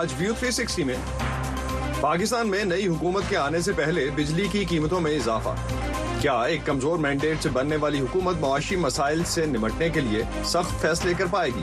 آج ویو تھری سکسٹی میں پاکستان میں نئی حکومت کے آنے سے پہلے بجلی کی قیمتوں میں اضافہ کیا ایک کمزور مینڈیٹ سے بننے والی حکومت معاشی مسائل سے نمٹنے کے لیے سخت فیصلے کر پائے گی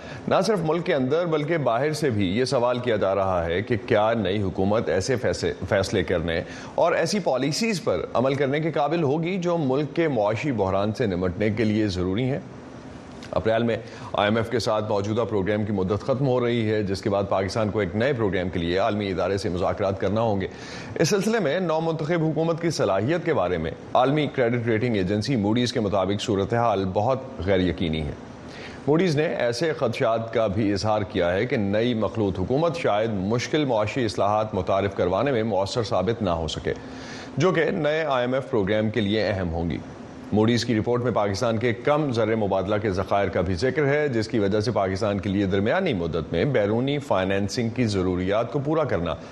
نہ صرف ملک کے اندر بلکہ باہر سے بھی یہ سوال کیا جا رہا ہے کہ کیا نئی حکومت ایسے فیصلے کرنے اور ایسی پالیسیز پر عمل کرنے کے قابل ہوگی جو ملک کے معاشی بحران سے نمٹنے کے لیے ضروری ہیں اپریل میں آئی ایم ایف کے ساتھ موجودہ پروگرام کی مدت ختم ہو رہی ہے جس کے بعد پاکستان کو ایک نئے پروگرام کے لیے عالمی ادارے سے مذاکرات کرنا ہوں گے اس سلسلے میں نو منتخب حکومت کی صلاحیت کے بارے میں عالمی کریڈٹ ریٹنگ ایجنسی موڈیز کے مطابق صورتحال بہت غیر یقینی ہے موڈیز نے ایسے خدشات کا بھی اظہار کیا ہے کہ نئی مخلوط حکومت شاید مشکل معاشی اصلاحات متعارف کروانے میں مؤثر ثابت نہ ہو سکے جو کہ نئے آئی ایم ایف پروگرام کے لیے اہم ہوں گی موڈیز کی رپورٹ میں پاکستان کے کم زر مبادلہ کے ذخائر کا بھی ذکر ہے جس کی وجہ سے پاکستان کے لیے درمیانی مدت میں بیرونی فائنینسنگ کی ضروریات کو پورا کرنا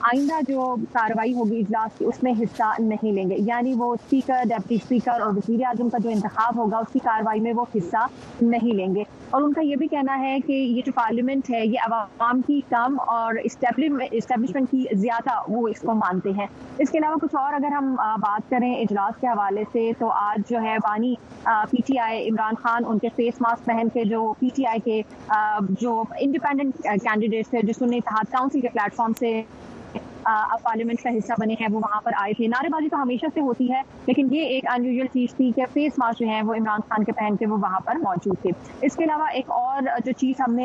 آئندہ جو کاروائی ہوگی اجلاس کی اس میں حصہ نہیں لیں گے یعنی وہ اسپیکر ڈیپٹی اسپیکر اور وزیر اعظم کا جو انتخاب ہوگا اس کی کاروائی میں وہ حصہ نہیں لیں گے اور ان کا یہ بھی کہنا ہے کہ یہ جو پارلیمنٹ ہے یہ عوام کی کم اور اسٹیبلشمنٹ کی زیادہ وہ اس کو مانتے ہیں اس کے علاوہ کچھ اور اگر ہم بات کریں اجلاس کے حوالے سے تو آج جو ہے بانی پی ٹی آئی عمران خان ان کے فیس ماسک پہن کے جو پی ٹی آئی کے جو انڈیپینڈنٹ کینڈیڈیٹس تھے جس نے کاؤنسل کے پلیٹ فارم سے پارلیمنٹ کا حصہ بنے ہیں وہ وہاں پر آئے تھے نعرے بازی تو ہمیشہ سے ہوتی ہے لیکن یہ ایک انیوژل چیز تھی کہ فیس ماسک جو ہیں وہ عمران خان کے پہن کے وہ وہاں پر موجود تھے اس کے علاوہ ایک اور جو چیز ہم نے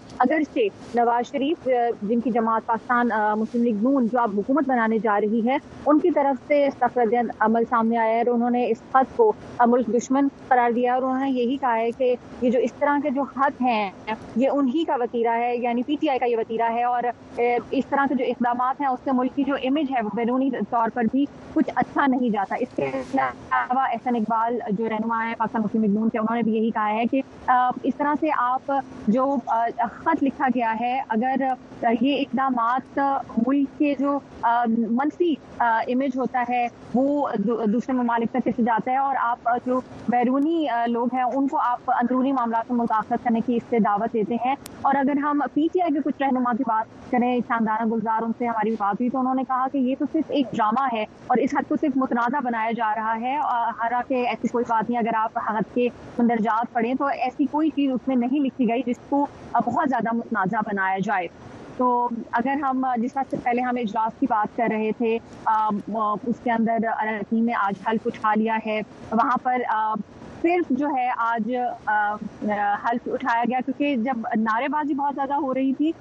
اگرچہ نواز شریف جن کی جماعت پاکستان مسلم لیگ نون جو اب حکومت بنانے جا رہی ہے ان کی طرف سے رد عمل سامنے آیا ہے اور انہوں نے اس خط کو ملک دشمن قرار دیا اور انہوں نے یہی کہا ہے کہ یہ جو اس طرح کے جو خط ہیں یہ انہی کا وطیرہ ہے یعنی پی ٹی آئی کا یہ وطیرہ ہے اور اس طرح کے جو اقدامات ہیں اس سے ملک کی جو امیج ہے بیرونی طور پر بھی کچھ اچھا نہیں جاتا اس کے علاوہ احسن اقبال جو رہنما ہیں پاکستان مسلم مقیم کے انہوں نے بھی یہی کہا ہے کہ اس طرح سے آپ جو خط لکھا گیا ہے اگر یہ اقدامات ملک کے جو منفی امیج ہوتا ہے وہ دوسرے ممالک تک کیسے جاتا ہے اور آپ جو بیرونی لوگ ہیں ان کو آپ اندرونی معاملات میں مداخلت کرنے کی اس سے دعوت دیتے ہیں اور اگر ہم پی ٹی آئی کے کچھ رہنما کی بات کریں شاندانہ گلزار ان سے ہماری بات ہوئی تو انہوں نے کہا کہ یہ تو صرف ایک ڈرامہ ہے اور اس حد کو صرف متنازع بنایا جا رہا ہے حالانکہ ایسی کوئی بات نہیں اگر آپ حد کے مندرجات پڑھیں تو ایسی کوئی چیز اس میں نہیں لکھی گئی جس کو بہت زیادہ متنازع بنایا جائے تو اگر ہم جس وقت سے پہلے ہم اجلاس کی بات کر رہے تھے اس کے اندر نے آج حل اٹھا لیا ہے وہاں پر صرف جو ہے آج حلف اٹھایا گیا کیونکہ جب نعرے بازی بہت زیادہ ہو رہی تھی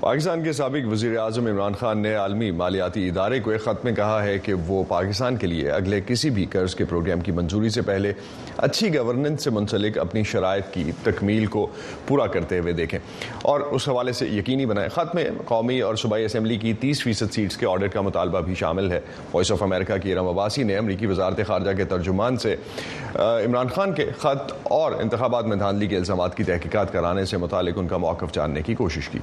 پاکستان کے سابق وزیر اعظم عمران خان نے عالمی مالیاتی ادارے کو ایک خط میں کہا ہے کہ وہ پاکستان کے لیے اگلے کسی بھی قرض کے پروگرام کی منظوری سے پہلے اچھی گورننس سے منسلک اپنی شرائط کی تکمیل کو پورا کرتے ہوئے دیکھیں اور اس حوالے سے یقینی بنائیں خط میں قومی اور صوبائی اسمبلی کی تیس فیصد سیٹس کے آرڈر کا مطالبہ بھی شامل ہے وائس آف امریکہ کی ارم عباسی نے امریکی وزارت خارجہ کے ترجمان سے عمران خان کے خط اور انتخابات میں دھاندلی کے الزامات کی تحقیقات کرانے سے متعلق ان کا موقف جاننے کی کوشش کی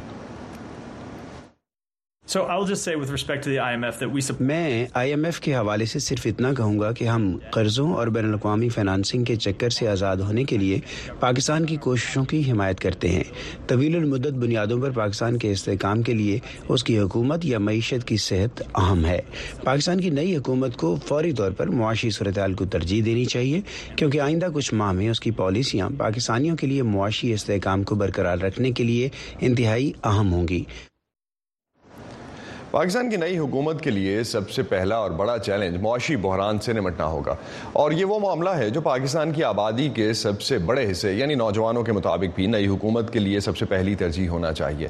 میں آئی ایم ایف کے حوالے سے صرف اتنا کہوں گا کہ ہم قرضوں اور بین الاقوامی فنانسنگ کے چکر سے آزاد ہونے کے لیے پاکستان کی کوششوں کی حمایت کرتے ہیں طویل المدت بنیادوں پر پاکستان کے استحکام کے لیے اس کی حکومت یا معیشت کی صحت اہم ہے پاکستان کی نئی حکومت کو فوری طور پر معاشی صورتحال کو ترجیح دینی چاہیے کیونکہ آئندہ کچھ ماہ میں اس کی پالیسیاں پاکستانیوں کے لیے معاشی استحکام کو برقرار رکھنے کے لیے انتہائی اہم ہوں گی پاکستان کی نئی حکومت کے لیے سب سے پہلا اور بڑا چیلنج معاشی بحران سے نمٹنا ہوگا اور یہ وہ معاملہ ہے جو پاکستان کی آبادی کے سب سے بڑے حصے یعنی نوجوانوں کے مطابق بھی نئی حکومت کے لیے سب سے پہلی ترجیح ہونا چاہیے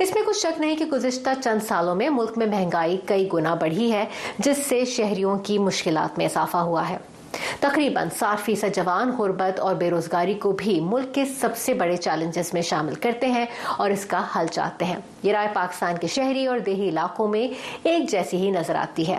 اس میں کچھ شک نہیں کہ گزشتہ چند سالوں میں ملک میں مہنگائی کئی گنا بڑھی ہے جس سے شہریوں کی مشکلات میں اضافہ ہوا ہے تقریباً ساٹھ فیصد جوان غربت اور بے روزگاری کو بھی ملک کے سب سے بڑے چیلنجز میں شامل کرتے ہیں اور اس کا حل چاہتے ہیں یہ رائے پاکستان کے شہری اور دیہی علاقوں میں ایک جیسی ہی نظر آتی ہے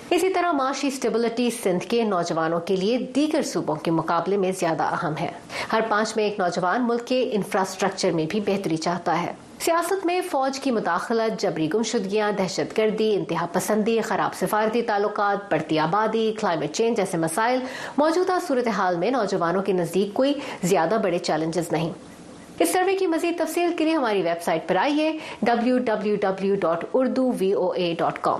اسی طرح معاشی اسٹیبلٹی سندھ کے نوجوانوں کے لیے دیگر صوبوں کے مقابلے میں زیادہ اہم ہے ہر پانچ میں ایک نوجوان ملک کے انفراسٹرکچر میں بھی بہتری چاہتا ہے سیاست میں فوج کی مداخلت جبری گمشدگیاں دہشت گردی انتہا پسندی خراب سفارتی تعلقات بڑھتی آبادی کلائمیٹ چینج جیسے مسائل موجودہ صورتحال میں نوجوانوں کے نزدیک کوئی زیادہ بڑے چیلنجز نہیں اس سروے کی مزید تفصیل کے لیے ہماری ویب سائٹ پر آئیے ڈبلو ڈبلو ڈبلو ڈاٹ اردو وی او اے ڈاٹ کام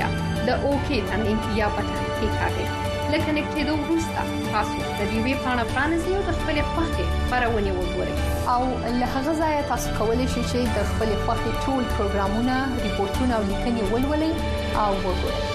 یا د اوکی تمه یا بټن کې کاږئ له کنیکټ کېدو وروسته تاسو د دې ویب پاڼه پرانیزئ او د خپل خوښې خبرونه وګورئ او له هغه ځایه تاسو کولی شئ چې د خپل خوښې ټول پروګرامونه ریپورتونه او لیکنې ولولئ او وګورئ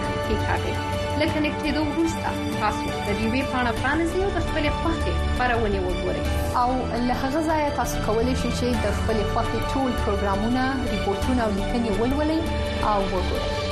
کېکاږئ. له کنېکټېدو وروسته تاسو د ډیوې پاڼه پرانیزئ او د خپلې خوښې خپرونې وګورئ. او له هغه ځایه تاسو کولی شئ چې د خپلې خوښې ټول پروګرامونه، ریپورټونه او لیکنې ولولئ او وګورئ.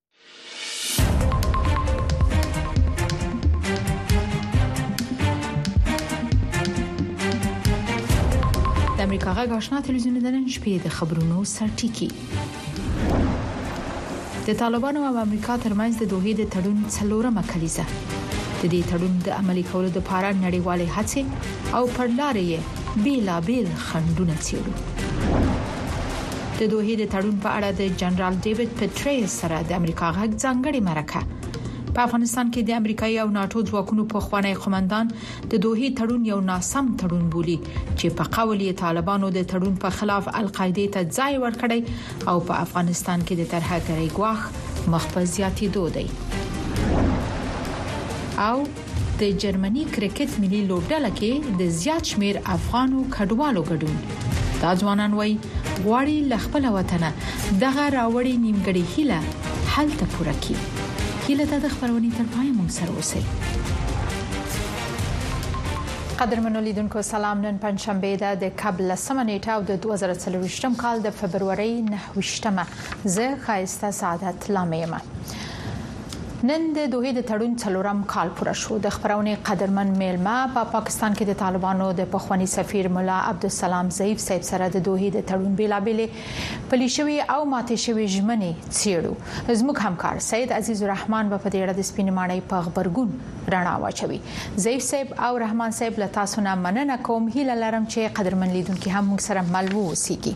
امریکا غږ آشنا ټلویزیون د نن شپې د خبرونو سرټیکی د طالبانو او امریکا ترمنځ د دوه د تړون څلورمه کلیزه د دې تړون د عملي کولو لپاره نړیوالې هڅې او پرلارې بیلابیل خندونه څیړو د دوه د تړون په اړه د جنرال ډیوډ پټریس سره د امریکا غږ ځنګړي مرکه په افغانستان کې د امریکایي او ناتو ځواکونو په خوانی قومندان د دوه تړون یو ناسم تړون بولی چې په قول یې طالبانو د تړون په خلاف القاعده ته ځای ورکړی او په افغانستان کې د ترهګرۍ ګواښ مخ په زیاتېدو دی او د جرمني کرکټ ملي لوبډله کې د زیات شمیر افغانو کډوالو ګډون دا ځوانان وایي غواړي له خپل وطن دغه راوړي نیمګړي هله حل ته پوره کی هله د خبرونې تر پای مو سره اوسئ قدرمنو لیدونکو سلام نن پنځشنبه ده د کب لسمه نیټه او د 2023م کال د فبرवरी 9مه زه خایسته سعادت لامه یم نن د دوحې د تړون څلورم کال پوره شو د خبرونې قدرمن میلمه په پا پاکستان کې د طالبانو د پخوانی سفیر مولا عبدالسلام ضعیف صاحب سره د دوحې د تړون بیلابلې پلی شوی او ماتې شوی ژمنې چیړو زموږ همکار سید عزیز الرحمن په دې اړه د سپین ماڼۍ په خبرګون رڼا واچوي ضعیف صاحب او رحمان صاحب له تاسو نه مننه کوم هیله لرم چې قدرمن لیدونکو هم موږ سره مل ووسیږي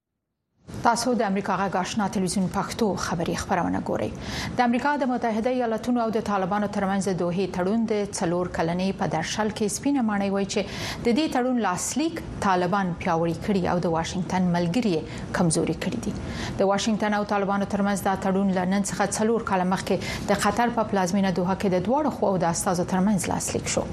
تاسو د امریکا غږ آشنا ټلویزیون پښتو خبری خبرونه ګورئ د امریکا د متحده ایالاتونو او د طالبانو ترمنځ د دوه تړون د څلور کلنې په درشل کې سپینه ماڼۍ وایي چې د دې تړون لاسلیک طالبان پیاوړي کړي او د واشنگټن ملګری کمزوري کړي دي د واشنگټن او طالبانو ترمنځ دا تړون لنن څخه څلور کاله مخکې د قطر په پلازمینه دوه کې د دوه خو او د استادو ترمنځ لاسلیک شو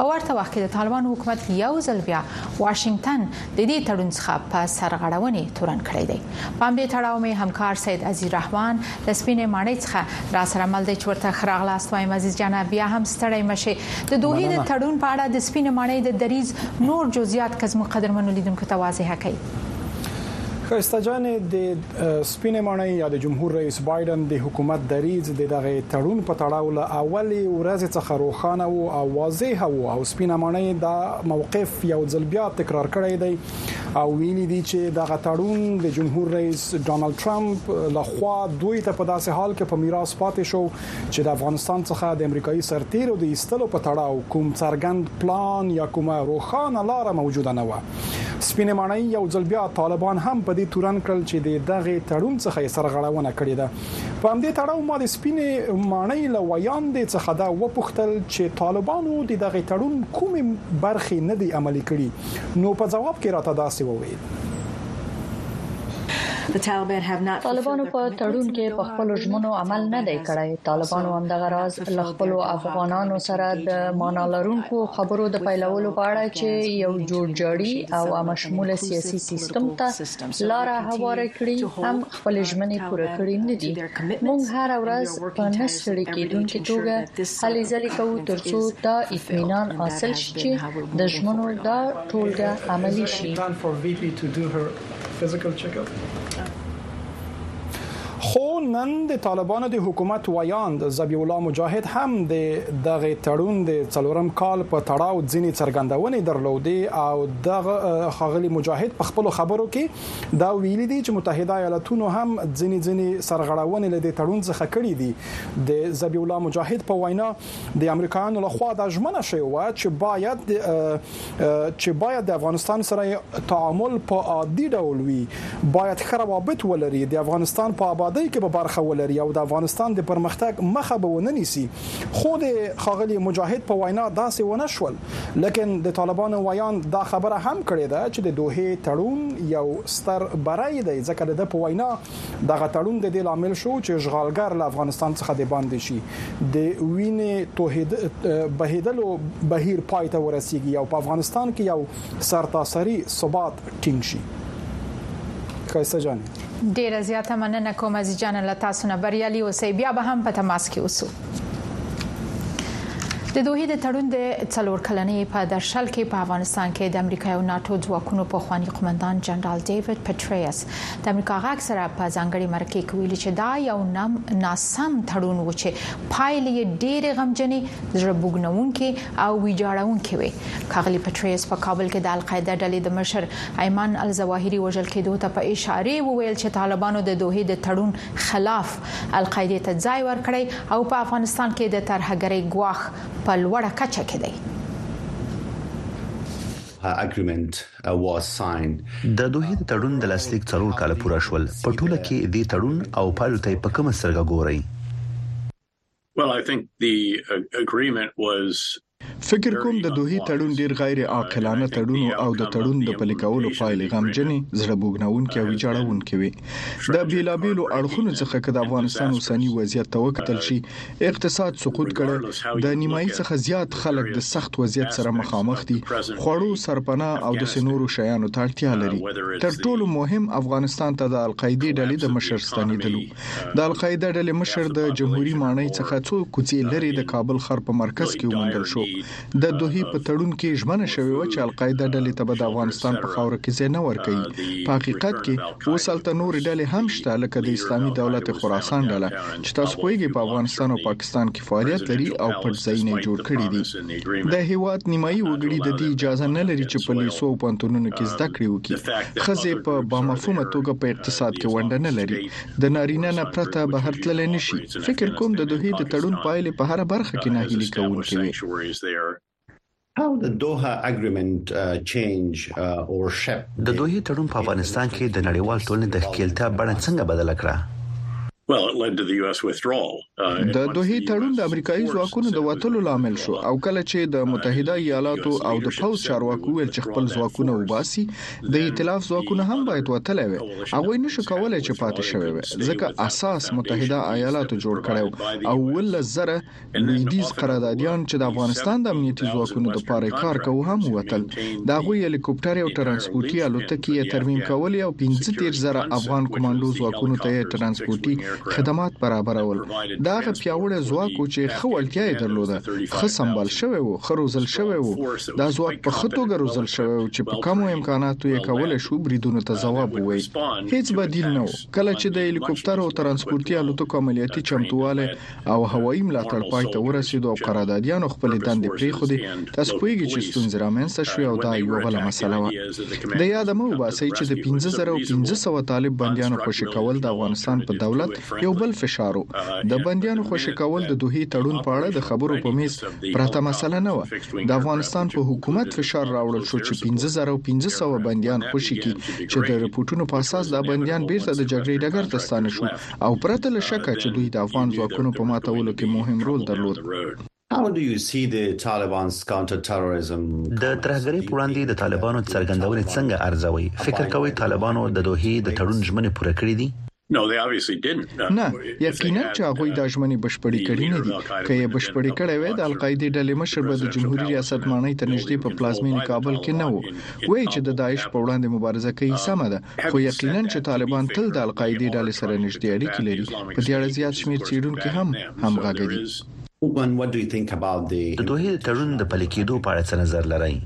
په ورته وخت کې د طالبانو حکومت یو ځل بیا واشنگټن د دې تړون څخه په سرغړونې تورن کړی دی په دې تړاو مې همکار سید عزیز رحمان د سپینې ماڼۍ څخه را سره مل دی چې ورته خراغلاست وایم عزیز جان بیا هم ستړی مشه د دوه د تړون په اړه د سپینې ماڼۍ د دریز نور جزئیات کزمو قدرمنو لیدونکو ته واضح کړئ خسته جانې د سپینې ماڼۍ یا د جمهور رئیس بایډن د حکومت دریځ د دغه تړون په تړاو له اولې ورځې څخه روښانه و او واضح و او سپینه ماڼۍ دا موقف یو ځل بیا تکرار کړی دی او ویلي دي چې دغه تړون د جمهور رئیس ډونالد ټرمپ لخوا دوی ته په داسې حال کې په میراث پاتې شو چې د افغانستان څخه د امریکایي سرتیرو د ایستلو په تړاو کوم څرګند پلان یا کومه روښانه لار موجوده نه و سپینې ماڼۍ یو ځل بیا طالبان هم په دې تورن کړل چې د دغه تړون څخه یې سرغړونه کړې ده په همدې تړاو ما د سپینې ماڼۍ له ویاندې څخه دا وپوښتل چې طالبانو د دغه تړون کومې برخې نه دی عملي کړي نو په جواب کې راته داسې وویل طالبانو په تړون کې په خپلو ژمنو عمل نه دی کړی. طالبانو همدغه راز له خپلو افغانانو سره د معنا لرونکو خبرو د پیلولو په اړه چې یو جوړجاړي او همه شموله سیاسي سیستم ته لاره هواره کړي هم خپلې ژمنې پوره کړې نه دي، موږ هره ورځ په نه ستړې کېدونکې توګه هلې ځلې کوو ترڅو دا اطمینان حاصل شي چې د ژمنو دا ټولګه عملي شي. خو نن د طالبانو د حکومت ویاند ذبیح الله مجاهد هم د دغه تړون د څلورم کال په تړاو ځینې څرګندونې درلودې او دغه ښاغلي مجاهد په خپل خبرو کې ده ویلي دي چې متحده ایالتونو هم ځینې ځینې سرغړونې له دې تړون څخه کړې دي د ذبیح الله مجاهد په وینا د امریکایانو لخوا دا ژمنه شوې و چې باید چې باید د افغانستان سره تعامل په عادي ډول وي باید ښه روابط ولري د افغانستان په آبادۍ کې به برخه ولري او د افغانستان د پرمختګ مخه به ونه نیسي خو د خاغلی مجاهد په وینا داسې ونه شول لیکن د طالبانو ویاند دا خبره هم کړې ده چې د دوه تړون یو ستر بری دی ځکه د په وینا دغه تړون د دې لامل شو چې اشغالګر له افغانستان څخه د باندې شي د وینې توهید بهیدلو بهیر پای ته ورسیږي او په افغانستان کې یو سرتاسري ثبات ټینګ شي کایسه جان ډیره زیاته مننه کوم عزیز جان له تاسو نه بریالي اوسئ بیا به هم په تماس کې اوسو د دوه د تړون د څلور کلنې په درشل کې په افغانستان کې د امریکا او ناتو ځواکونو په خواني قومندان جنرال ډیوډ پټریس د امریکا غاک سره په ځانګړي مرکه کې ویلي چې دا یو نم ناسم تړون و چې پایلې ډېر غمجنې زړه بوګنونکې او ویجاړونکې وي کاغلی پټریس په کابل کې د القاعده ډلې د مشر ایمن الظواهري وژل کېدو ته په اشاره وویل چې طالبانو د دوه د تړون خلاف القاعده ته ځای ورکړی او په افغانستان کې د ترهګرۍ ګواښ په لوړه کچه کې دی د دوه د تړون د لاسلیک څلور کاله پوره شول په ټوله کې دې تړون او پایلو ته په کومه سترګه ګورئ؟ فکر کوم د دوحي تړون ډیر غیر عاقلانه تړون وو او د تړون د پلي کولو پایلې غمجنې، زړه بوږنوونکې او ویجاړوونکې وې. د بیلابیلو اړخونو څخه که د افغانستان اوسني وضعیت ته وکتل شي، اقتصاد سقوط کړی، د نیمایي څخه زیات خلک د سخت وضعیت سره مخامخ دي، خوړو، سرپناه او داسې نورو شیانو ته اړتیا لري. تر ټولو مهم افغانستان ته د القاعدې ډلې د مشر ستنیدلو. د القاعده ډلې مشر د جمهوري ماڼۍ څخه څو کوڅې لرې د کابل ښار په مرکز کې وموندل شو د دوه په تړون کې ژمنه شوې و چې القاعده ډلې ته به د افغانستان په خاور کې ځای نه ورکړي په حقیقت کې اوس هلته نور ډلې هم شته لکه د اسلامي دولت خراسان ډله چې تاسو پوهیږئ په افغانستان او پاکستان کې فعالیت لري او پټ ځایونه یې جوړ کړي دي د هیواد نیمایي وګړي د دې اجازه نه لري چې په لیسو او پانتونونو کې زده کړې وکړي خزه په بامفهومه توګه په اقتصاد کې ونډه نه لري د نارینه نه پرته به هر تل نشي فکر کوم د دوه د تړون پایلې په هر برخه کې ناهیلي کوونکې وي د دوحې تړون په افغانستان کې د نړیوال ټولنې د ښکیلتیا بڼه څنګه بدله کړه؟ د دوحې تړون د امریکایي ځواکونو د وتلو لامل شو او کله چې د متحده ایالاتو او د پوځ چارواکو ویل چې خپل ځواکونه وباسي د ایتلاف ځواکونه هم باید وتلی وي هغه نشو کولای چې پاتې شوی وي ځکه اساس متحده ایالاتو جوړ کړو او ول زره لویدیځ قراردادیان چې د افغانستان د امنیتي ځواکونو لپاره یې کار کاوه هم ووتل. د هغوی هلیکوپټرې او ټرانسپورتي الوتکې یې ترمیم کولې او 15 زره افغان کمانډو ځواکونو ته یې ټرانسپورتي خدمات برابرول. دا هغه پیاوړی ځواک و چې ښه وړتیا یې درلوده، ښه سمبال شوی و، ښه روزل شوی و. دا ځواک په ښه توګه روزل شوی و چې په کمو امکاناتو یې کولای شو بریدونو ته ځواب ووایي. هیڅ بدیل نه و. کله چې د هلیکوپټرو او ترانسپورتي الوتکو عملیاتي چمتووالی او هوایي ملاتړ پای ته ورسېدو او قرادادیانو خپلې دندې پرېښودې، تاسو پوهېږئ چې ستونزې رامنځته شوې او دا یوه بله مسله وه. د یاده مه وباسئ چې د پنځه زره او پنځه سوه طالب بندیانو خوشې کول د افغانستان په دولت یو بل فشار و. د بندیانو خوشې کول د دوحې تړون په اړه د خبرو په مېز پرته مسله نه وه. د افغانستان په حکومت فشار راوړل شو چې پنځه زره او پنځه سوه بندیان خوشې کړي چې د رپوټونو په اساس دا بندیان بېرته د جګړې ډګر ته ستانه شوو او پرته له شکه چې دوی د افغان ځواکونو په ماتولو کې مهم رول درلود. د ترهګرۍ په وړاندې د طالبانو څرګندونې څنګه ارزوئ؟ فکر کوئ طالبانو د دوحې د تړون ژمنې پوره کړې دي؟ نه، یقینا چې هغوی دا ژمنې بشپړې کړې نه دي. که یې بشپړې کړې وای، د القاعدې ډلې مشر به د جمهوري ریاست ماڼۍ ته نږدې په پلازمېنې کابل کې نه و. وایي چې د داعش په وړاندې مبارزه کوي سمه ده خو یقینا چې طالبان تل د القاعده ډلې سره نږدې اړیکې لري په دې اړه زیات شمیر څېړونکي هم همغږي دي د دوحې د تړون د پلي کېدو په اړه څه نظر لرئ؟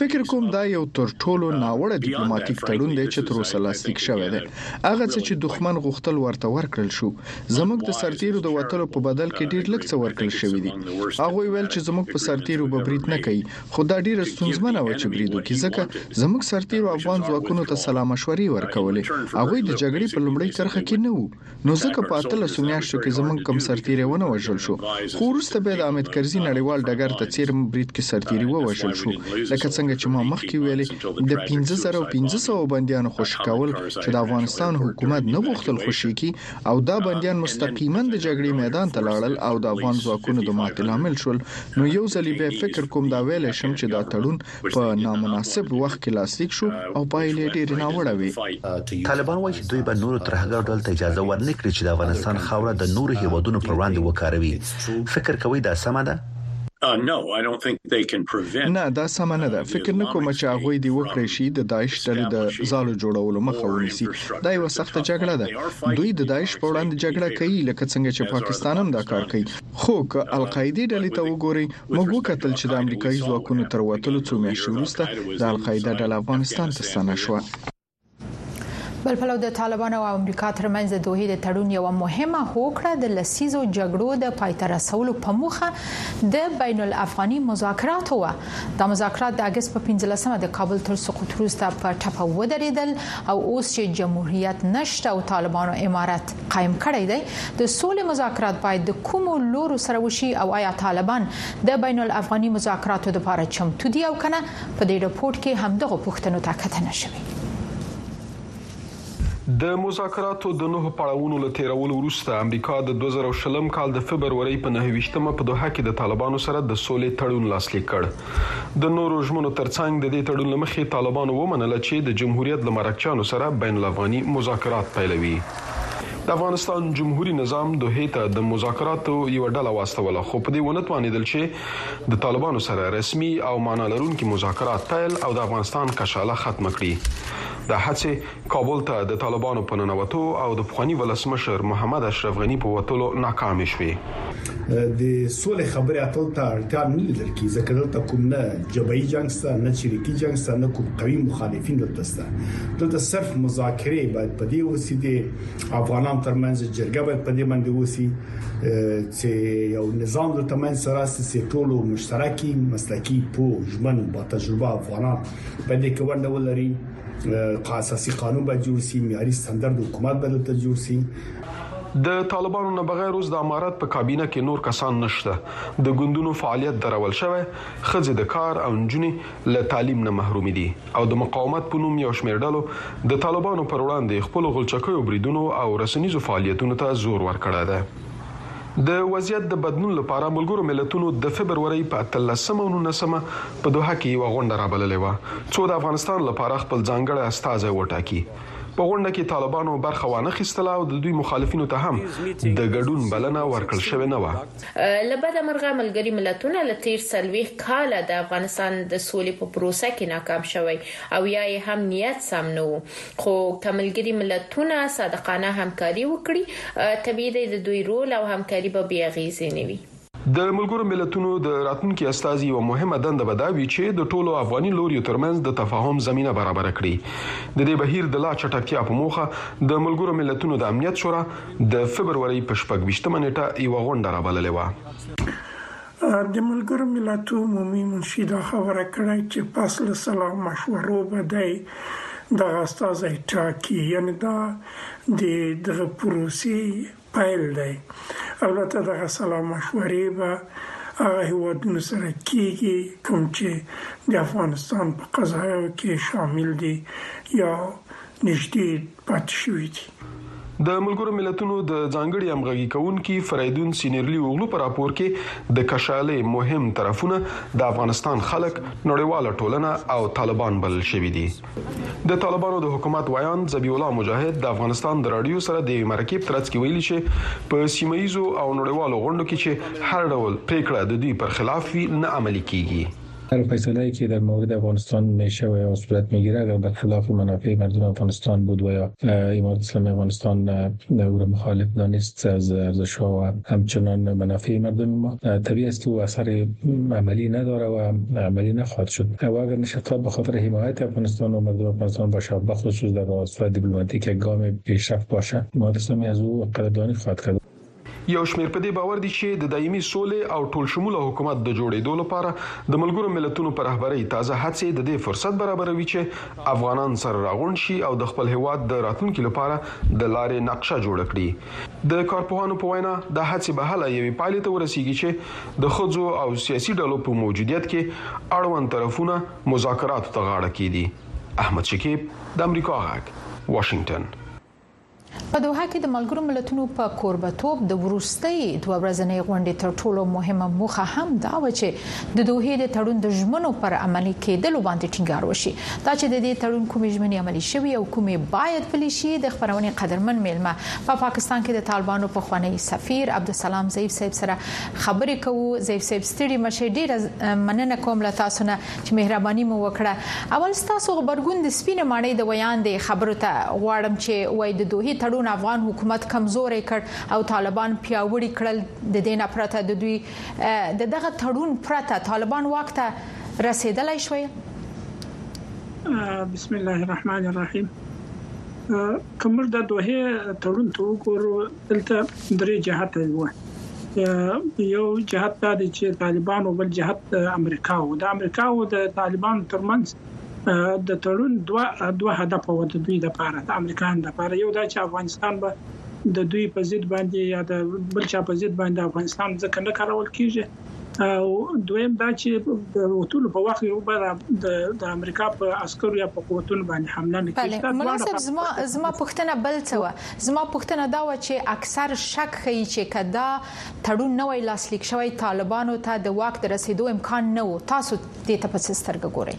فکر کوم دا یو تر ټولو ناوړه دیپلوماتیک تړون دی چې تر اوسه لاسلیک شوی دی. هغه څه چې دښمن غوښتل ورته ورکړل شو. زموږ د سرتیرو د وتلو په بدل کې ډیر لږ څه ورکړل شوی دی هغه ویل چې زموږ په سرتیرو به برید نه کوي خو دا ډیره ستونزمنه و چې برید وکړي ځکه زموږ سرتیرو افغان ځواکونو ته سلا مشورې ورکولې هغه د جګړې په لومړی کرخه کې نه وو نو ځکه په اتل سمیاشتو کې زموږ کم سرتیري ونه وژل شو خو وروسته به د احمد کرزي نړیوال ډګر ته چیرم برید کې سرتیري ووژل شو لکه څنګه چې ما مخکې ویلې د 15500 بندیانو خوشی کول چې د افغانستان حکومت نه غوښتل خوشی کی او دا بندیان مستقیما د جګړې میدان ته لاړل او د افغان ځواکونو د ماتې لامل شول نو یو ځلې بیا فکر کوم دا ویلی شم چې دا تړون په نامناسب وخت کې لاسلیک شو او پایلې یې ډېرې ناوړه وې. طالبان وايي چې دوی به نورو ترهګرو ډلو ته اجازه ورنکړي چې د افغانستان خاوره د نورو هېوادونو پر وړاندې وکاروي، فکر کوئ دا سمه ده؟ نه دا سمه نه ده. فکر نه کوم چې هغوی دې وکړای شي د داعش ډلې د ځالو جوړولو مخه ونیسي. دا یوه سخته جګړه ده. دوی د داعش په وړاندې جګړه کوي لکه څنګه چې پاکستان هم دا کار کوي. خو که القاعدې ډلې ته وګورئ، موږ وکتل چې د امریکایي ځواکونو تر وتلو څو میاشتې وروسته د القاعده ډله افغانستان ته ستنه شوه. بل پلو د طالبانو او امریکا ترمنځ د دوه د تړون یو مهمه هوکړه د لسیزو جګړو د پایته رسولو په موخه د بین الافغاني مذاکراتو و د مذاکرات د اگست په 15مه د کابل تر سقوط وروسته په ټپه ودرېدل او اوس چې جمهوریت نشته او طالبانو امارت قائم کړی دی د سولې مذاکرات باید د کوم لورو سره وشي او آیا طالبان د بین الافغاني مذاکراتو لپاره چمتو دي او کنه په دې رپورټ کې همدغو پوښتنو ته کتنه شوې. د مذاکراتو د نهو پړاوونو له تېرولو وروسته امریکا د دوه زره او شلم کال د فبرورۍ په نهه ویشت مه په دوحه کې د طالبانو سره د سولې تړون لاسلیک کړ. د نورو ژمنو ترڅنګ د دې تړون له مخې طالبانو ومنله چې د جمهوریت له مرکچیانو سره بین الافغاني مذاکرات پیلوي. د افغانستان جمهوري نظام دوحې ته د مذاکراتو یوه ډله واستوله، خو په دې ونه توانېدل چې د طالبانو سره رسمي او معنا لرونکي مذاکرات پیل او د افغانستان کشاله ختمه کړي. دا هڅې کابل ته د طالبانو په ننوتو او د پخواني ولسمشر محمد اشرف غني په وتلو ناکامې شوې. د سولې خبرې اترو ته اړتیا نه لیدل کیږي ځکه دلته کوم نه جبهي جنګ سته نه چریکي جنګ سته نه کوم قوي مخالفین دلته سته دلته صرف مذاکره باید په دې وسی دي افغانان ترمنځ جرګه باید په دې باندې وسی چې یو نظام د تمن سره سي ټولو مشترکي مسلکي پو ژمن با تجربه افغانان په دې کې ونده ولري اساسي قانون به جوړ شي معیاري ستاندرد حکومت به دلته جوړ شي د طالبانو نه بغیر اوس د امارات په کابینه کې نور کسان نشته د ګوندونو فعالیت درول شوی خځې د کار او نجونې له تعلیم نه محروم دي او د مقاومت په نوم یو شمېر ډلو د طالبانو پر وړاندې خپل غلچکیو بریدونو او رسنیزو فعالیتونو ته زور ورکړی دی د وضعیت د بدلون لپاره ملګرو ملتونو د فبرورۍ په اتلسمه او نولسمه په دوحه کې یوه غونډه رابللې وه، څو د افغانستان لپاره خپل ځانګړی استازی وټاکي. په غونډه کې طالبانو برخه وانه خیستله او د دوی مخالفینو ته هم د ګډون بلنه ورکړل شوې نه وه. له بده مرغه ملګري ملتونه له تېر څلوېښت کاله د افغانستان د سولې په پروسه کې ناکام شوی او یا یې هم نیت سم نه و. خو که ملګري ملتونه صادقانه همکاري وکړي، طبیعي دی د دوی رول او همکاري به بې اغېزې نه وي. د ملګرو ملتونو د راتلونکي استازي یوه مهمه دنده به دا وي چې د ټولو افغاني لوریو ترمنځ د تفاهم زمینه برابره کړي. د دې بهیر د لا چټکتیا په موخه د ملګرو ملتونو د امنیت شورا د فبرورۍ په شپږ ویشت مه نېټه یوه غونډه رابللې وه. د ملګرو ملتو عمومي منشي دا خبره کړې چې پس له سلا مشورو به دی دغه استازی ټاکي یعنی دا د دغه پروسې پیل دی البته دغه سلا مشورې به هغه هیوادونو سره کیږي کوم چې د افغانستان په قضایاو کې شامل دي یا نږدې پاتې شوي دي. د ملګرو ملتونو د ځانګړي همغږي کوونکي فریدون سینیرلي اوغلو په راپور کې د کشالې مهم طرفونه د افغانستان خلک، نړیواله ټولنه او طالبان بلل شوي دي. د طالبانو د حکومت ویاند ذبیح الله مجاهد د افغانستان د راډیو سره د یوې مرکې په ترڅ کې ویلي چې په سیمه ییزو او نړیوالو غونډو کې چې هر ډول پریکړه د دوی پر خلاف وي نه عملي کیږي. هر فیصله ای که در مورد افغانستان می شود یا صورت می گیرد اگر برخلاف منافع مردم افغانستان بود و یا امارت اسلامی افغانستان او را مخالف دانست از ارزش ها و همچنان منافع مردم ما طبیعی است که او اثر عملی نداره و عملی نخواهد شد و اگر نشد فقط به خاطر حمایت افغانستان و مردم افغانستان باشه به خصوص در راستای دیپلماتیک یک گام پیشرفت باشه امارت اسلامی از او قدردانی خواهد کرد یو شمېر په دې باور دي چې د دایمي سولې او ټولشموله حکومت د جوړېدو لپاره د ملګرو ملتونو په رهبرۍ تازه هڅې د دې فرصت برابروي چې افغانان سره راغونډ شي او د خپل هېواد د راتلونکي لپاره د لارې نقشه جوړه کړي. د کارپوهانو په وینا، دا هڅې به هله یوې پایلې ته ورسېږي چې د ښځو او سیاسي ډلو په موجودیت کې اړوند طرفونه مذاکراتو ته غاړه کېږدي. احمد شکیب، د امریکا غږ، واشنګټن. په دوحه کې د ملګرو ملتونو په کوربتوب د وروستۍ دوه ورځنۍ غونډې تر ټولو مهمه موخه هم دا و چې د دوحې د تړون د ژمنو پر عملي کېدلو باندې ټینګار وشي دا چې د دې تړون کومې ژمنې عملي شوي او کومې باید پلي شي د خبرونې قدرمن میلمه په پا پاکستان کې د طالبانو په خوانی سفیر عبدالسلام زیف صاحب سره خبرې کوو زیف صاحب ستړي مشه ډیره مننه کوم له تاسو نه چې مهرباني مو وکړه اول ستاسو غبرګون د سپینه ماڼۍ د ویاندې خبرو ته غواړم چې وای د دوه تړون افغان حکومت کمزوري کړ او طالبان پیاوړي کړل د دې نه پرته د دوی د دغه تړون پرته طالبان واک ته رسیدلای شوی بسم الله الرحمن الرحیم کومر د دوه تړون ته وګورو دلته درې جهته یو یو جهت دا دی چې طالبان او بل جهت امریکا او د امریکا او د طالبان ترمنځ د تړون دوه دوه هدف و د دوی د پاره د امریکایانو د پاره یو دا چې افغانستان به د دوی په ضد باندې یا د بل چا په ضد باندې افغانستان ځکه نه کارول کیږي او دویم دا چې د وټولو په وخت یو بل د امریکا په عسکرو یا په قوتونو باندې حمله نه کیږي مناسب زما زما پښتنه بل څه و زما پښتنه دا و چې اکثر شک کوي چې کدا تړون نه وای لاسلیک شوی طالبانو ته د واک د رسیدو امکان نه و تاسو دې ته په سترګه ګورئ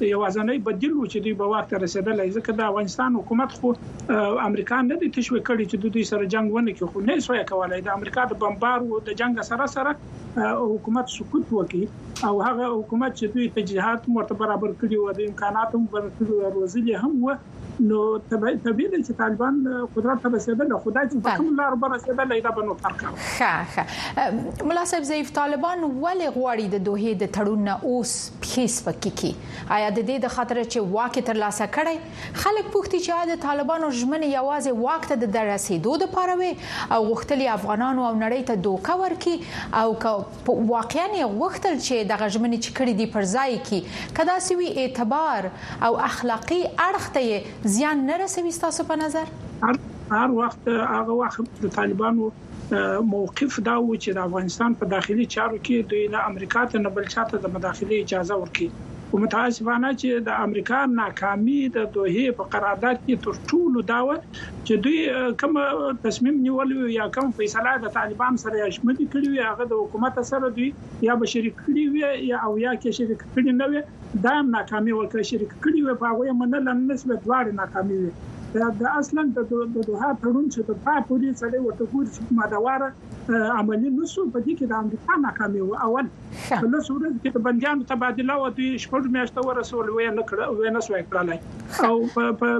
یوازنی بدیل و چې دوی به واک ته رسیدلای ځکه د افغانستان حکومت خو امریکا نه دي تشویق کړي چې د دوی سره جنګ ونه کړي خو نه سوی کولای د امریکا د بمبار او د جنګ سره سره حکومت سقوط وکړي او هغه حکومت چې دوی تجهیزات ورته برابر کړي او د امکاناتو برابر کړي او روزلي هم و نو طبیعي دی چې طالبان قدرت ته رسیدل خو دا چې په کوم لار به رسیدل دا به نو فرق ښه ښه ملا صاحب ضعیف طالبان ولې غواړي د دوه د تړون نه اوس پیس پکې کی آیا د دې د خاطر چې واک تر لاسه کړي خلک پوښتي چې د طالبانو ژمنې یوازې واک ته د رسیدو لپاره وي او غوښتلي افغانانو او نړۍ ته دوکه ورکي او که په واقعا یې غوښتل چې دغه ژمنې چې کړې دي پر ځای کی که داسې وي اعتبار او اخلاقی اړخ ته یې زیان نه رسوي ستاسو په نظر هر وخت هغه وخت د طالبانو موقف دا و چې د افغانستان په داخلي چارو کې دوی نه امریکا ته نه بل چاته د مداخله اجازه ورکړي او متاسفانه چې د امریکا ناکامي د دوه په قرارداد کې تر ټولو دا و چې دوی کوم تصمیم نیولی وي یا کوم فیصله د طالبان سره یا ژمنې کړې وي هغه د حکومت سره دوی یا به شریک کړي وي یا او یا کې شریک کړي نه وي دا هم ناکامي وکړه شریک کړي وي په هغه منل نه شو دواړه ناکامي وي دا د اصلا د دوه تړون چې د پا پوری سړی ورته ګوري چې کومه دواره عملی نسو په دې کې د امریکا ناکامي و اول په لس ورځ کې د بنديانو تبادله او دوی شپږ میاشتې ورسول وې نه کړ وې نه سوې کړلای او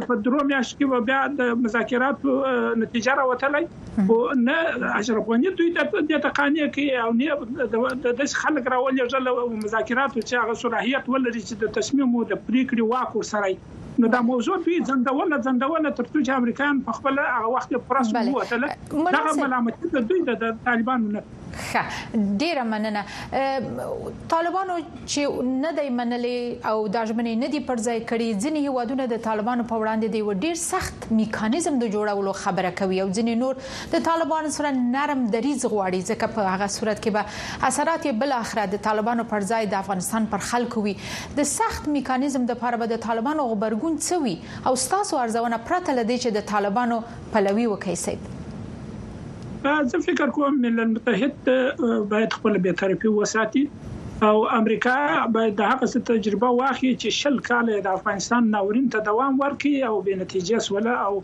په درو میاشت کې بیا د مذاکراتو نتیجه راوتلې او نه اشرف غنی دوی ته د تقانې کې او نه د داس خلک راولې ځل مذاکراتو چې هغه صلاحيت ولري چې د تصمیم او د پریکړې واک ورسره نو دا موضوع دوی ځندوله ځندوله ترڅو چې امریکایان په خپل هغه وخت کې پرس ووتل دا ملامتي د دوی د طالبانو نه ښه ډیره مننه طالبانو چې نه دی منلې او دا ژمنې نه دی پر ځای کړې ځینې هیوادونه د طالبانو په وړاندې دی و ډیر سخت میکانیزم د جوړولو خبره کوي او ځینې نور د طالبانو سره نرم دریز غواړي ځکه په هغه صورت کې به اثرات بل اخره د طالبانو پر ځای د افغانستان پر خلکو وي د سخت میکانیزم دپاره به د طالبانو غبرګون څه وي او ستاسو ارزونه پرته له دې چې د طالبانو پلوي وکړئ صیب؟ زه فکر کوم ملل متحد باید خپله بې طرفي وساتي او امریکا باید د هغه څه تجربه واخلي چې شل کاله یې د افغانستان ناورین ته دوام ورکړ او بې نتیجې شوله او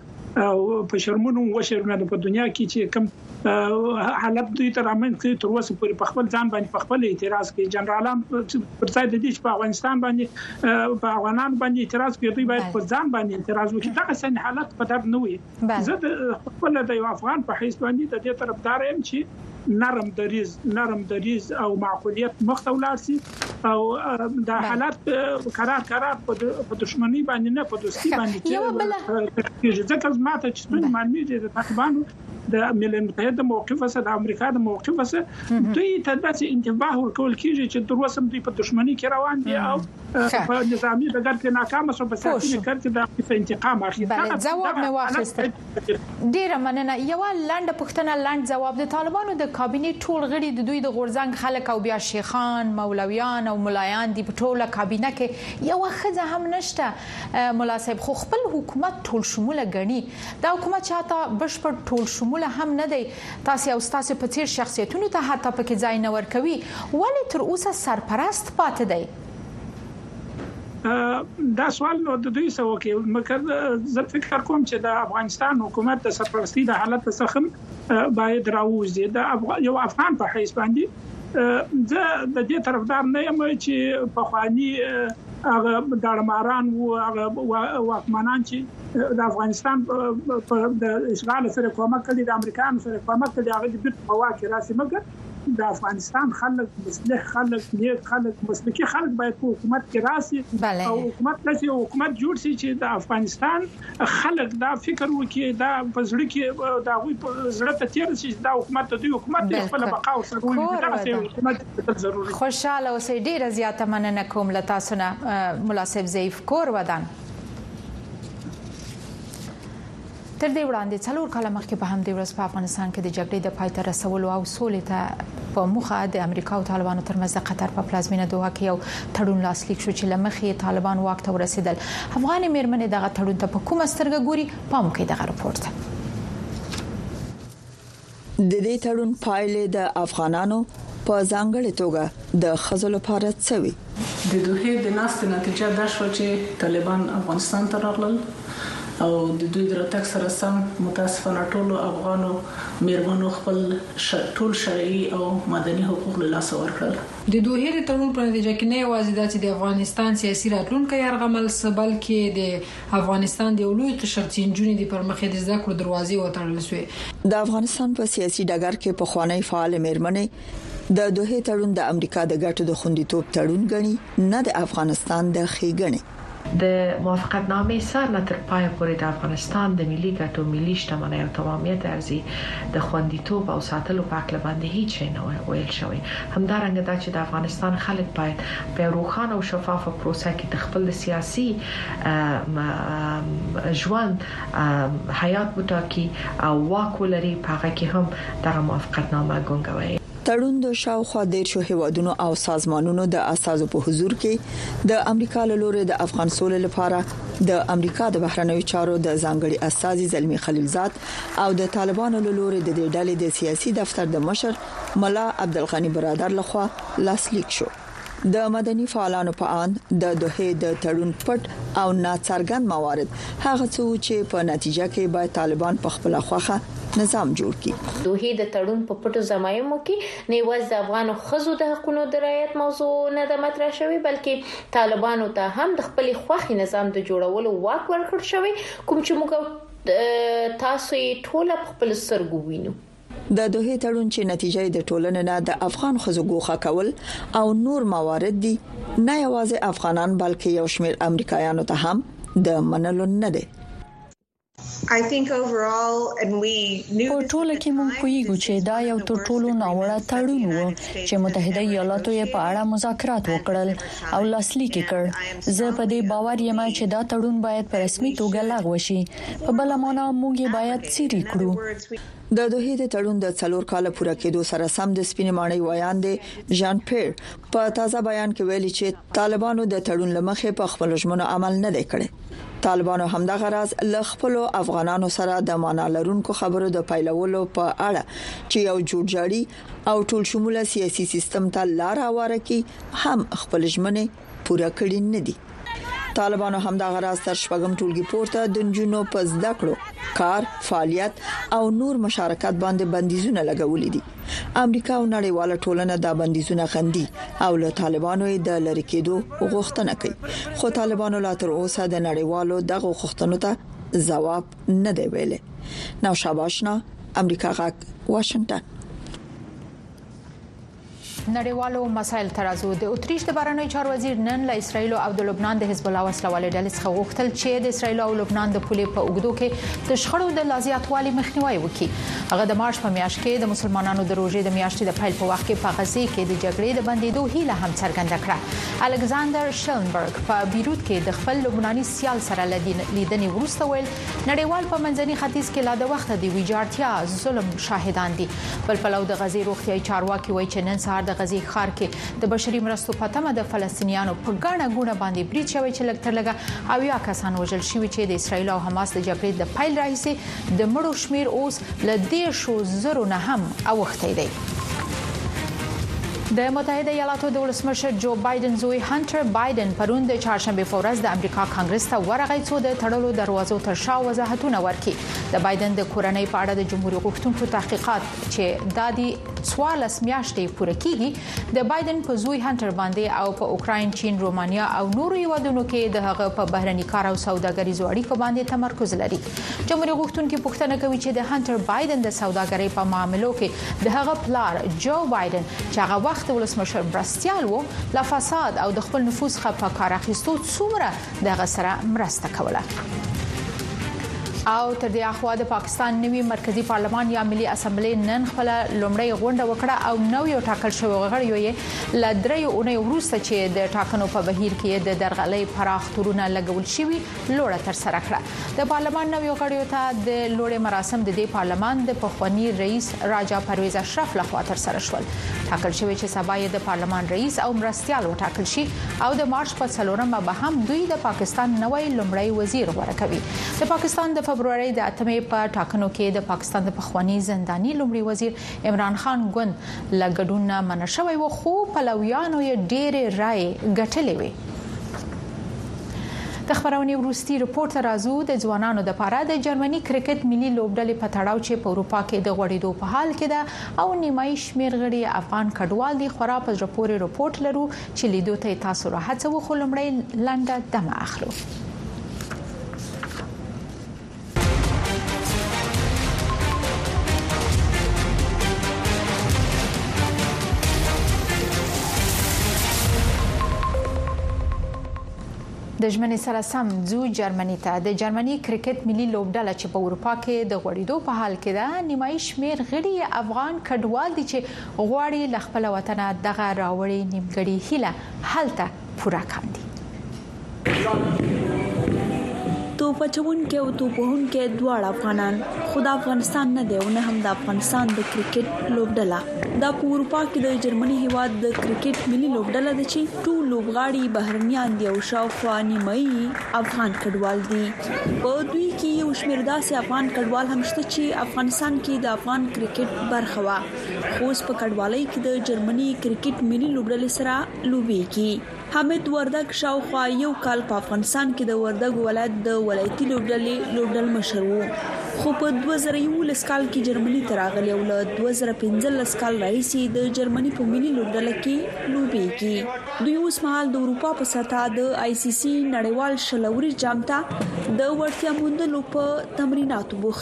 په شرمونو وشرمېده په دنیا کې چې کوم حالت دوی تر امن کې تر اوسه پورې په خپل ځان باندې په خپل اعتراض کوي جنرالان پر ځای د دې چې په افغانستان باندې په افغانان باندې اعتراض کوي دوی باید په ځان باندې اعتراض وکړي دا څنګه حالت په درد نه وي زه د خپل د یو افغان په حیث باندې د دې طرفدار یم چې نرم دریز نرم دریز او معقولیت مخته ولاړ سي او دا حالت قرار قرار په دښمنۍ باندې نه په دوستي باندې چې ځکه زما ته چې څنګه معلومیږي د طالبانو د ملل متحد د موقف سره د امریکا د موقف سره دوی ته داسې انتباه ورکول کیږي چې تر اوسه دوی په دښمنۍ کې روان دي او په نظامی ډګر کې ناکام شو په سیاسي ډګر کې د انتقام اخلي بله ځواب مې واخیست ډیره مننه یو لنډه پښتنه لنډ ځواب د طالبانو د کابینه ټول غړي د دوی د غورځنګ خلک او بیا شیخان مولویان او ملایان دي په ټوله کابینه کې یو خزه هم نشته ملا صاحب خو خپل حکومت ټول شموله غني دا حکومت چې حتی بشپړ ټول شموله هم نه دی تاسو او تاسو په څیر شخصیتونو ته حتی پکې ځای نه ورکوي ولی تر اوسه سرپرست پاتې دی دا سوال نو د دوی سو کې مکر زه فکر کوم چې د افغانستان حکومت د سرپرستی د حالت څخه باید راوځي د یو افغان په حیث باندې زه د دې طرفدار نه یم چې په خواني هغه دړماران وو هغه واکمنان چې د افغانستان په د اشغال سره کومک کړي د امریکایانو سره کومک کړي هغه د بیت په واکه راسي مګر د افغانستان خلک مصلح خلک نیک خلک مسلکي خلک باید په حکومت کې راسي بله. او حکومت داسې حکومت جوړ شي چې د افغانستان خلک دا فکر وکړي دا په زړه کې دا غوي په زړه ته تیر شي دا حکومت د دوی حکومت دی خپل بقا او سرلوړي دغه حکومت ضروري خوشاله اوسې ډیره زیاته مننه کوم لتا سونه ملاسب ضعیف کور ودان تر دې وړاندې څلور کاله مخکې په همدې ورځ په افغانستان کې د جګړې د پای ته رسولو او سولې ته په مخه د امریکا او طالبانو ترمنځ د قطر په پلازمینه دوه کې یو تړون لاسلیک شو چې لمخې طالبان واک ته ورسېدل افغان میرمنې دغه تړون ته په کومه سترګه ګوري پام کوي دغه رپورت د دې تړون پایلې د افغانانو په ځانګړې توګه د ښځو لپاره څه وي؟ د دوحې د ناستې نتیجه دا شوه چې طالبان افغانستان ته راغلل او د دوی د راتګ سره سم متاسفانه ټولو افغانو مېرمنو خپل ټول شرعي او مدني حقوق له لاسه ورکړل. د دوحې د تړون په نتیجه کې نه یوازې دا چې د افغانستان سیاسي راتلونکی یرغمل سه، بلکې د افغانستان د یو لوی قشر څی نجونی دی پر مخ یې د زده کړو دروازې وتړل سوې. د افغانستان په سیاسي ډګر کې پخوانۍ فعالې مېرمنې د دوحې تړون د امریکا د ګټو د خوندیتوب تړون ګڼي، نه د افغانستان د ښېګڼې. د موافقتنامې سر نه تر پایه پورې د افغانستان د ملي ګټو، ملي شتمنۍ او تمامیت ارزي د خوندیتوب او ساتلو په هکله باندې هیڅ شی نه ویل شوی. همدارنګه دا چې د افغانستان خلک باید په یو روښانه او شفافه پروسه کې د خپل د سیاسي، ژوند حیات وټاکي او واک ولري، په هغه کې هم دغه موافقتنامه ګونګه وي. تړون د شاوخوا دېرشو هېوادونو او سازمانونو د استازو په حضور کې د امریکا له لوري د افغان سولې لپاره د امریکا د بهرنیو چارو د ځانګړي استازي زلمي خلیلزاد او د طالبانو له لوري د دې ډلې د سیاسي دفتر د مشر ملا عبدالغني برادر لخوا لاسلیک شو. د مدني فعالانو په اند د دوحې د تړون پټ او ناڅرګند موارد هغه څه وو چې په نتیجه کې باید طالبان په خپل خوخه نظام جوړ کړي. دوحې د تړون په پټو ضمایمو کې نه یوازې د افغانو ښځو د حقونو د رعایت موضوع نه ده مطرح شوې، بلکې طالبانو ته هم د خپل خوښې نظام د جوړولو واک ورکړ شوی، کوم چې موږ او تاسو یې ټوله په خپلو سترګو وینو. د دوحې تړون چې نتیجه یې د ټولنې نه د افغان خزو ګوښه کول او نور موارد دي نه یوازې افغانان بلکې یو شمېر امریکایانو ته هم د منلو نه دي په ټوله کې موږ پوهیږو چې دا یو تر ټولو ناوړه تړون و چې متحده ایالاتو یې په اړه مذاکرات وکړل او لاسلیک کړ زه په دې باور یم چې دا تړون باید په رسمي توګه لغوه شي په بل معنا موږ یې باید سری کړو د دوحې د تړون د څلور کاله پوره کېدو سره سم د سپینې ماڼۍ ویاند ژان پیر په تازه بیان کې ویلي چې طالبانو د تړون لمخې په خپل ژمنو عمل نه دی کړی طالبانو همدغه راز له خپل افغانانو سره د معنا لرونکو خبرو د پیلولو په اړه چې یو جوړجاړي او ټول شموله سیاسي سیستم ته لار اواره کی هم خپل ژمنه پوره کړی نه دي طالبانو همدغه راز تر شپږم ټولګي پورته د نجونو په زده کړو کار فعالیت او نور مشارکت باندې بندیزونه لګولې دي امریکا او نړیواله ټولنه دا بندیزونه غندي او له طالبانو یې د لری کېدو غوښتنه کوي خو طالبانو لا تر اوسه د نړیوالو دغه غوښتنو ته جواب نه دی ویلي نو شاباشنا امریکا غاک واشنگټن نړیوالو مسایل ترازو د اتریش د بهرنیو چارو وزیر نن له اسرایل او د لبنان د حزب الله وسله والې ډلې څخه غوښتل چې د اسرایل او لبنان د پولې په اوګدو کې د شخړو د لازیاتوالي مخنیوي وکړي هغه د مارچ په میاشت کې د مسلمانانو د روزې د میاشتې د پیل په وخت کې په غزه کې د جګړې د بندیدو هیله هم څرګنده کړه الکساندر شلنبرګ په بیروت کې د خپل لبناني سیال سره لیدنې وروسته ویل نړیوال په منځني ختیځ کې لا د وخت دی ویجاړتیا ظلم شاهدان دي بل پلو د غزي روغتياي چارواکي وایي چې نن سهار د غزي ښار کې د بشري مرستو په تمه د فلسطینیانو په ګڼه ګونه باندې برید شوی چې لږ تر لږه او یا کسان وژل شوی چې د اسرایل او حماس د جګړې د پیل راهیسې د مړو شمیر اوس ل دې شو زرو نه هم اوخته دی د متحده ایالاتو د ولسمشر جو بایدن زوی هانټر بایدن پرون د چهارشنبه په ورځ د امریکا کانګرس ته ورغی څو د تړلو دروازو تر شا وضاحتونه ورکړي د بایدن د کورنۍ په اړه د جمهوریت غوښتونکو تحقیقات چې دادی 14 میاشتې پوره کیږي د بایدن په زوی هانټر باندې او په اوکرين چین رومانیا او نورو یوادونو کې د هغه په بهرني کار او سوداګریزو اړیکو باندې تمرکز لري جمهوریت غوښتونکو پوښتنه کوي چې د هانټر بایدن د سوداګرۍ په معاملو کې د هغه پلار جو بایدن چې هغه وخت ولسمشر برستیال وو لا فساد او د خپل نفوذ څخه په کار اخیستو څومره دغه سره مرسته کوله او تر دې اخوا د پاکستان نوي مرکزی پارلمان یا ملي اسمبلی نن خپل لومړی غونډه وکړه او نو یو ټاکل شوی غړیو یې ل درې اونۍ وروسته چې د ټاکنو په بهیر کې د درغلې پراخ تورونه لګول شوی لوړه تر سره کړه د پارلمان نویو غړیو ته د لوړې مراسم د دې پارلمان د پخوانی رئیس راجا پرویز اشرف لخوا تر سره شول ټاکل شوی چې سبا یې د پارلمان رئیس او مرستيال وټاکل شي او د مارچ په څلورمه به هم دوی د پاکستان نوی لمړی وزیر غوړه کوي د پاکستان د فبرवरी د اتمې په ټاکنو کې د پاکستان د پخوانی زندانی لمړي وزیر عمران خان ګوند لګډون منشوي وو خو پلویانو یې ډېرې رائے ګټلې وي د خبرونې وروستي رپورت ته راځو د ځوانانو د پاره د جرمني کرکټ ملي لوبډلې په تړاو چې په اروپا کې د غوړېدو په حال کې ده او نیمایي شمیر غړي افغان کډوال دي خورا په رپورې رپورت لرو چې لیدو ته تاسو راهڅو خو لمړی لنډه دمه اخلو د ژمنې سره سم ځو جرمني ته د جرمني کرکټ ملي لوبډله چې په اروپا کې د غوړیدو په حال کې ده نیمایي شمیر غړي افغان کډوال دي چې غواړي له خپل وطن دغه راوړي نیمګړي هله هلته پوره کاندي. توپ اچوونکی او توپ وهونکی دواړه افغانان، خو د افغانستان نه دی او نه هم د افغانستان د کرکټ لوبډله. دا په اروپا کې د جرمني هېواد د کرکټ ملي لوبډله ده چې ټول لوبغاړي یې بهرنیان دي او شاوخوا نیمه یې افغان کډوال دي. په دوی کې یو شمېر داسې افغان کډوال هم شته چې افغانستان کې د افغان کرکټ برخه وه. خوست په کډوالۍ کې د جرمني کرکټ ملي لوبډلې سره لوبېږي حامد وردګ شاوخوا یو کال په افغانستان کې د وردګ ولایت د ولایتي لوبډلې لوبډل مشر وو خو په 2011 کال کې جرمني ته راغلی او له 2015 کال راهیسې د جرمني په ملي لوبډله کې لوبېږي دوی اوس مهال د اروپا په سطح د آی سی سی نړیوال شلوري جام ته د وړتیا موندلو په تمریناتو بوخت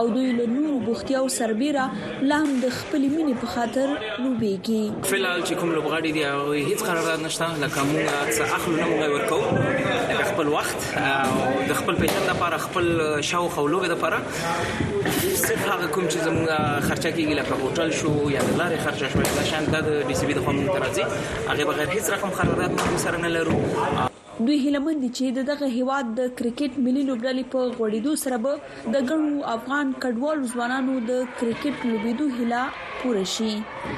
او دوی له نورو بوختیاو سربیره لا هم د خپل مینې په خاطر لوبېږي فلال چې کوم لوبغاړي دی او هیڅ قرارداد نشته لکه موږ څه اخلو نه موږ ورکو لکه خپل وخت او د خپل پیشن لپاره خپل شاو خو لوګ لپاره صرف هغه کوم چې زموږ خرچه کیږي لکه هوټل شو یا لارې خرچه شو دا شان د ډي سي بي د قانون ترازی هغه بغیر هیڅ رقم قرارداد موږ سره نه لرو دوی هیله من دي چې د دغه هیواد د کرکټ ملي لوبډلې په غوړیدو سره به د ګڼو افغان کډوالو ځوانانو د کرکټ لوبیدو هیله پوره شي.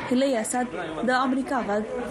هیلۍ اسد د امریکا غږ.